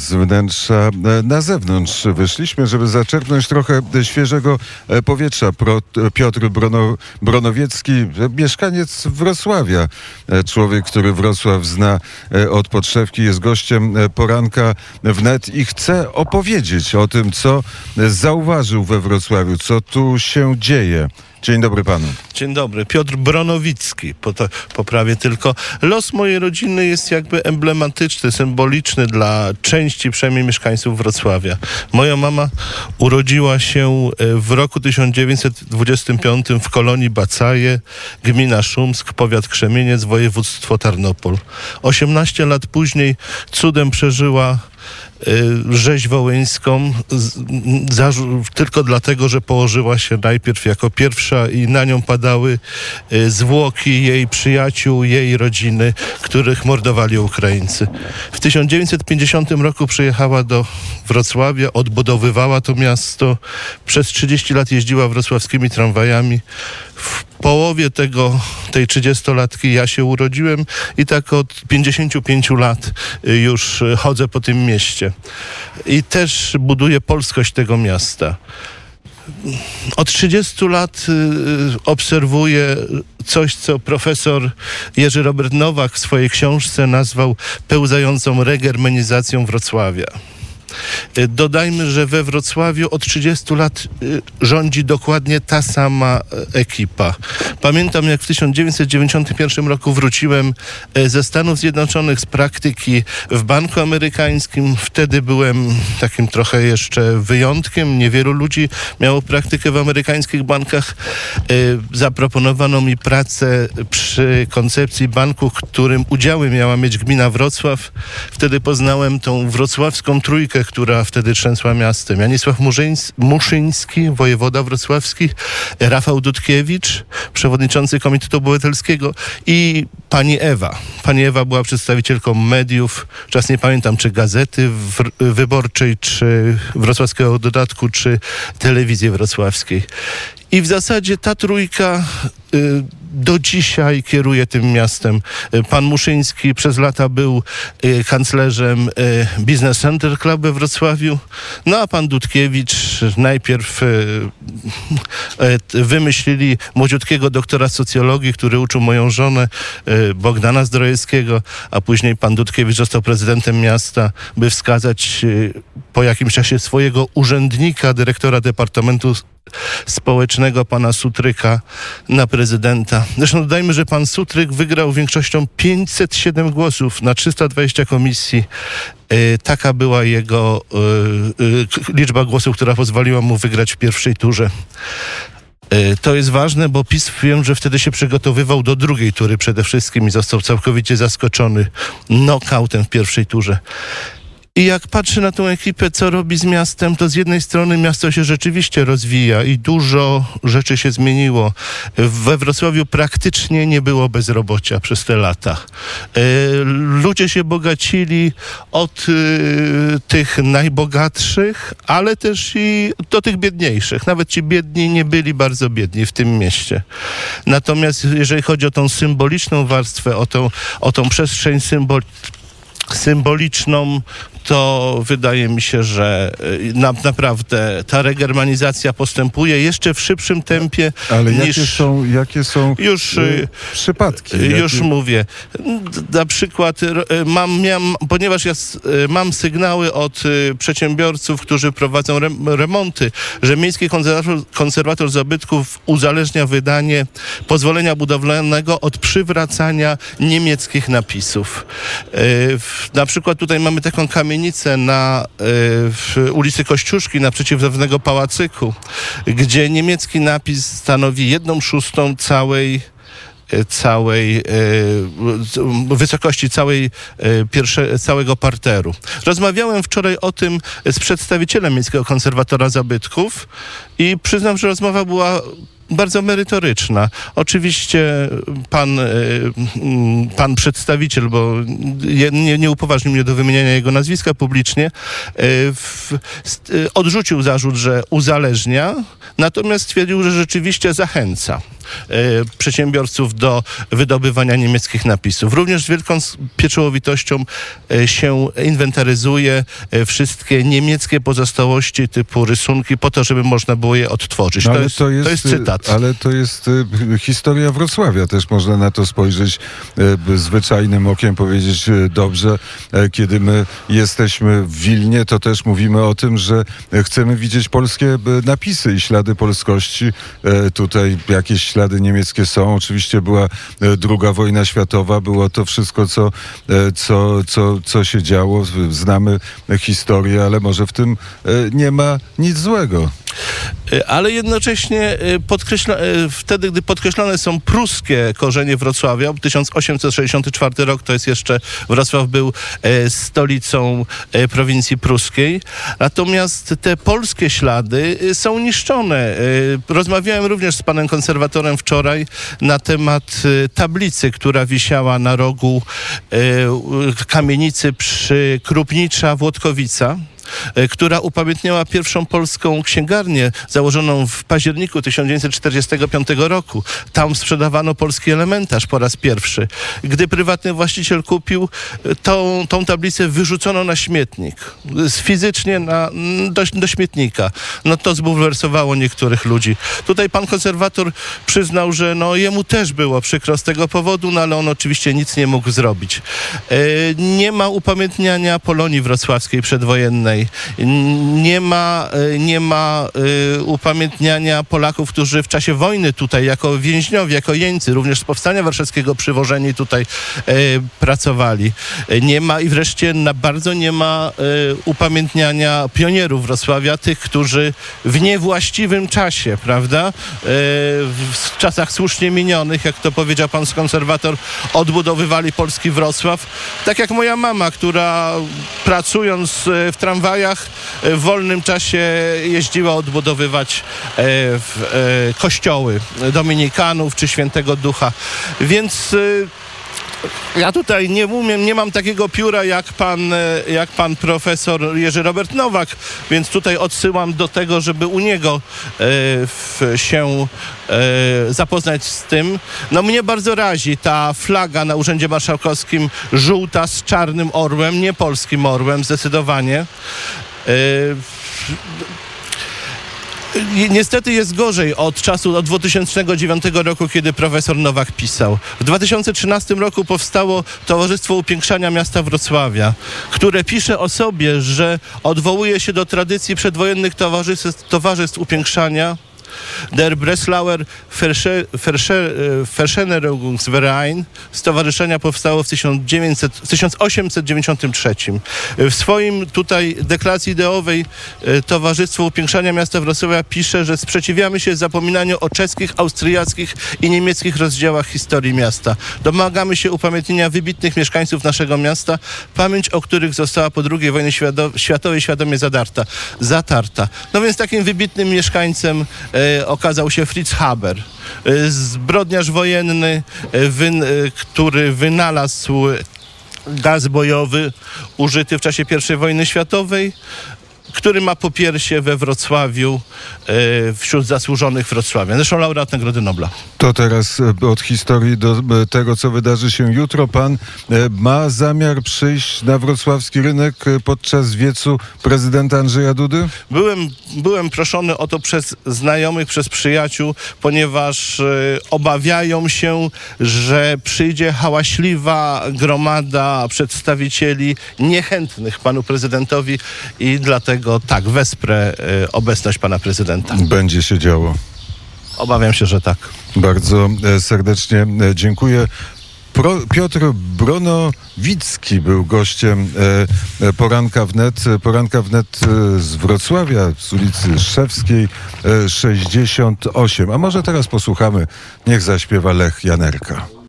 z wnętrza e, na zewnątrz wyszliśmy, żeby zaczerpnąć trochę świeżego e, powietrza. Piotr Brono, Bronowiecki, e, mieszkaniec Wrocławia, człowiek, który Wrocław zna od podszewki, jest gościem poranka wnet i chce opowiedzieć o tym, co zauważył we Wrocławiu, co tu się dzieje. Dzień dobry panu. Dzień dobry. Piotr Bronowicki. poprawię tylko. Los mojej rodziny jest jakby emblematyczny, symboliczny dla części przynajmniej mieszkańców Wrocławia. Moja mama urodziła się e, w roku 1925 w kolonii Bacaje, gmina Szumsk, powiat Krzemieniec, województwo Tarnopol. 18 lat później cudem przeżyła rzeź wołyńską tylko dlatego, że położyła się najpierw jako pierwsza i na nią padały y, zwłoki jej przyjaciół, jej rodziny, których mordowali Ukraińcy. W 1950 roku przyjechała do Wrocławia, odbudowywała to miasto. Przez 30 lat jeździła wrocławskimi tramwajami. W połowie tego, tej 30-latki ja się urodziłem i tak od 55 lat y, już chodzę po tym mieście. I też buduję polskość tego miasta. Od 30 lat y, obserwuję coś, co profesor Jerzy Robert Nowak w swojej książce nazwał pełzającą regermanizacją Wrocławia. Y, dodajmy, że we Wrocławiu od 30 lat y, rządzi dokładnie ta sama e, ekipa. Pamiętam, jak w 1991 roku wróciłem ze Stanów Zjednoczonych z praktyki w Banku Amerykańskim. Wtedy byłem takim trochę jeszcze wyjątkiem. Niewielu ludzi miało praktykę w amerykańskich bankach. Zaproponowano mi pracę przy koncepcji banku, którym udziały miała mieć gmina Wrocław. Wtedy poznałem tą wrocławską trójkę, która wtedy trzęsła miastem. Janisław Muszyński, wojewoda wrocławski, Rafał Dudkiewicz, przewodniczący Komitetu Obywatelskiego i pani Ewa. Pani Ewa była przedstawicielką mediów, czas nie pamiętam, czy gazety wyborczej, czy wrocławskiego dodatku, czy telewizji wrocławskiej. I w zasadzie ta trójka y, do dzisiaj kieruje tym miastem. Y, pan Muszyński przez lata był y, kanclerzem Business Center Club we Wrocławiu, no a pan Dudkiewicz najpierw wymyślili młodziutkiego doktora socjologii, który uczył moją żonę Bogdana Zdrojewskiego, a później pan Dudkiewicz został prezydentem miasta, by wskazać po jakimś czasie swojego urzędnika, dyrektora Departamentu społecznego pana Sutryka na prezydenta. Zresztą dodajmy, że pan Sutryk wygrał większością 507 głosów na 320 komisji. E, taka była jego e, e, liczba głosów, która pozwoliła mu wygrać w pierwszej turze. To jest ważne, bo PiS wiem, że wtedy się przygotowywał do drugiej tury przede wszystkim i został całkowicie zaskoczony knockoutem w pierwszej turze. I jak patrzę na tą ekipę, co robi z miastem, to z jednej strony miasto się rzeczywiście rozwija i dużo rzeczy się zmieniło. We Wrocławiu praktycznie nie było bezrobocia przez te lata. E, ludzie się bogacili od e, tych najbogatszych, ale też i do tych biedniejszych. Nawet ci biedni nie byli bardzo biedni w tym mieście. Natomiast jeżeli chodzi o tą symboliczną warstwę, o tą, o tą przestrzeń symboliczną, symboliczną, to wydaje mi się, że y, na, naprawdę ta regermanizacja postępuje jeszcze w szybszym tempie. Ale niż... jakie są, jakie są już, y, y przypadki? Już jakie... mówię. Na przykład mam, miałem, ponieważ ja mam sygnały od przedsiębiorców, którzy prowadzą remonty, że Miejski Konserwator, Konserwator Zabytków uzależnia wydanie pozwolenia budowlanego od przywracania niemieckich napisów. Na przykład tutaj mamy taką kamienicę na y, ulicy Kościuszki naprzeciw dawnego pałacyku, gdzie niemiecki napis stanowi jedną szóstą całej e, całej y, wysokości całej y, pierwsze, całego parteru. Rozmawiałem wczoraj o tym z przedstawicielem Miejskiego Konserwatora Zabytków i przyznam, że rozmowa była bardzo merytoryczna. Oczywiście pan, e, mm, pan przedstawiciel, bo nie, nie upoważnił mnie do wymieniania jego nazwiska publicznie, e, w, e, odrzucił zarzut, że uzależnia, natomiast stwierdził, że rzeczywiście zachęca przedsiębiorców do wydobywania niemieckich napisów. Również z wielką pieczołowitością się inwentaryzuje wszystkie niemieckie pozostałości typu rysunki po to, żeby można było je odtworzyć. No, to, ale jest, to, jest, y, Ale to jest y, historia Wrocławia. Też można na to spojrzeć y, zwyczajnym okiem, powiedzieć y, dobrze. E, Kiedy my jesteśmy w Wilnie, to też mówimy o tym, że chcemy widzieć polskie y, napisy i ślady polskości. E, Tutaj jakieś ślady niemieckie są. Oczywiście była e, druga wojna światowa, było to wszystko, co, co, co, co się działo. Znamy historię, ale może w tym nie ma nic złego. Ale jednocześnie y, podkreśla, y, wtedy, gdy podkreślone są pruskie korzenie Wrocławia, 1864 rok to jest jeszcze, Wrocław był e, stolicą e, prowincji pruskiej, natomiast te polskie ślady są niszczone. Rozmawiałem również z panem konserwatorem wczoraj na temat tablicy, która wisiała na rogu kamienicy przy Krupnicza Włodkowica e, która upamiętniała pierwszą polską księgarnię założoną w październiku 1945 roku. Tam sprzedawano polski elementarz po raz pierwszy. Gdy prywatny właściciel kupił, e, tą, tą tablicę wyrzucono na śmietnik. Fizycznie na, do, do śmietnika. No to zbulwersowało niektórych ludzi. Tutaj pan konserwator przyznał, że no jemu też było przykro z tego powodu, no ale on oczywiście nic nie mógł zrobić. E, nie ma upamiętniania Polonii Wrocławskiej przedwojennej. Nie ma, e, nie ma e, upamiętniania Polaków, którzy w czasie wojny tutaj jako więźniowie, jako jeńcy, również z Powstania Warszawskiego przywożeni tutaj e, pracowali. Nie ma i wreszcie na bardzo nie ma upamiętniania pionierów Wrocławia, tych, którzy w niewłaściwym czasie, prawda, w czasach słusznie minionych, jak to powiedział pan konserwator, odbudowywali polski Wrocław. Tak jak moja mama, która pracując w tramwajach e, w wolnym czasie jeździła odbudowywać e, w, e, kościoły dominikanów czy świętego ducha. Więc ja tutaj nie umiem, nie mam takiego pióra jak pan, e, jak pan profesor Jerzy Robert Nowak, więc tutaj odsyłam do tego, żeby u niego e, się e, zapoznać z tym. No mnie bardzo razi ta flaga na Urzędzie Marszałkowskim żółta z czarnym orłem, nie polskim orłem, zdecydowanie. Ni- Niestety jest gorzej od czasu od 2009 roku, kiedy profesor Nowak pisał. W 2013 roku powstało Towarzystwo Upiększania Miasta Wrocławia, które pisze o sobie, że odwołuje się do tradycji przedwojennych towarzystw, towarzystw upiększania. Der Breslauer Versche- Versche- e, Verschenerungsverein Stowarzyszenia powstało w 1900, 1893. W swoim tutaj deklaracji ideowej e, Towarzystwo Upiększania Miasta Wrocławia pisze, że sprzeciwiamy się zapominaniu o czeskich, austriackich i niemieckich rozdziałach historii miasta. Domagamy się upamiętnienia wybitnych mieszkańców naszego miasta, pamięć o których została po II wojnie światowej świadomie zadarta, zatarta. No więc takim wybitnym mieszkańcem e, okazał się Fritz Haber, e, zbrodniarz wojenny, e, e, który wynalazł gaz bojowy użyty w czasie I wojny światowej, który ma popiersie we Wrocławiu e, wśród zasłużonych Wrocławia. Zresztą laureat Nagrody Nobla. To teraz e, od historii do e, tego, co wydarzy się jutro. Pan ma zamiar przyjść na wrocławski rynek podczas wiecu prezydenta Andrzeja Dudy? Byłem, byłem proszony o to przez znajomych, przez przyjaciół, ponieważ obawiają się, że przyjdzie hałaśliwa gromada przedstawicieli niechętnych panu prezydentowi i dlatego tak, wesprę e, obecność pana prezydenta. Będzie się działo. Obawiam się, że tak. Bardzo e, serdecznie e, dziękuję. Pro, Piotr Bronowicki był gościem e, e, Poranka Wnet. Poranka Wnet z Wrocławia, z ulicy Szewskiej e, 68. A może teraz posłuchamy, niech zaśpiewa Lech Janerka.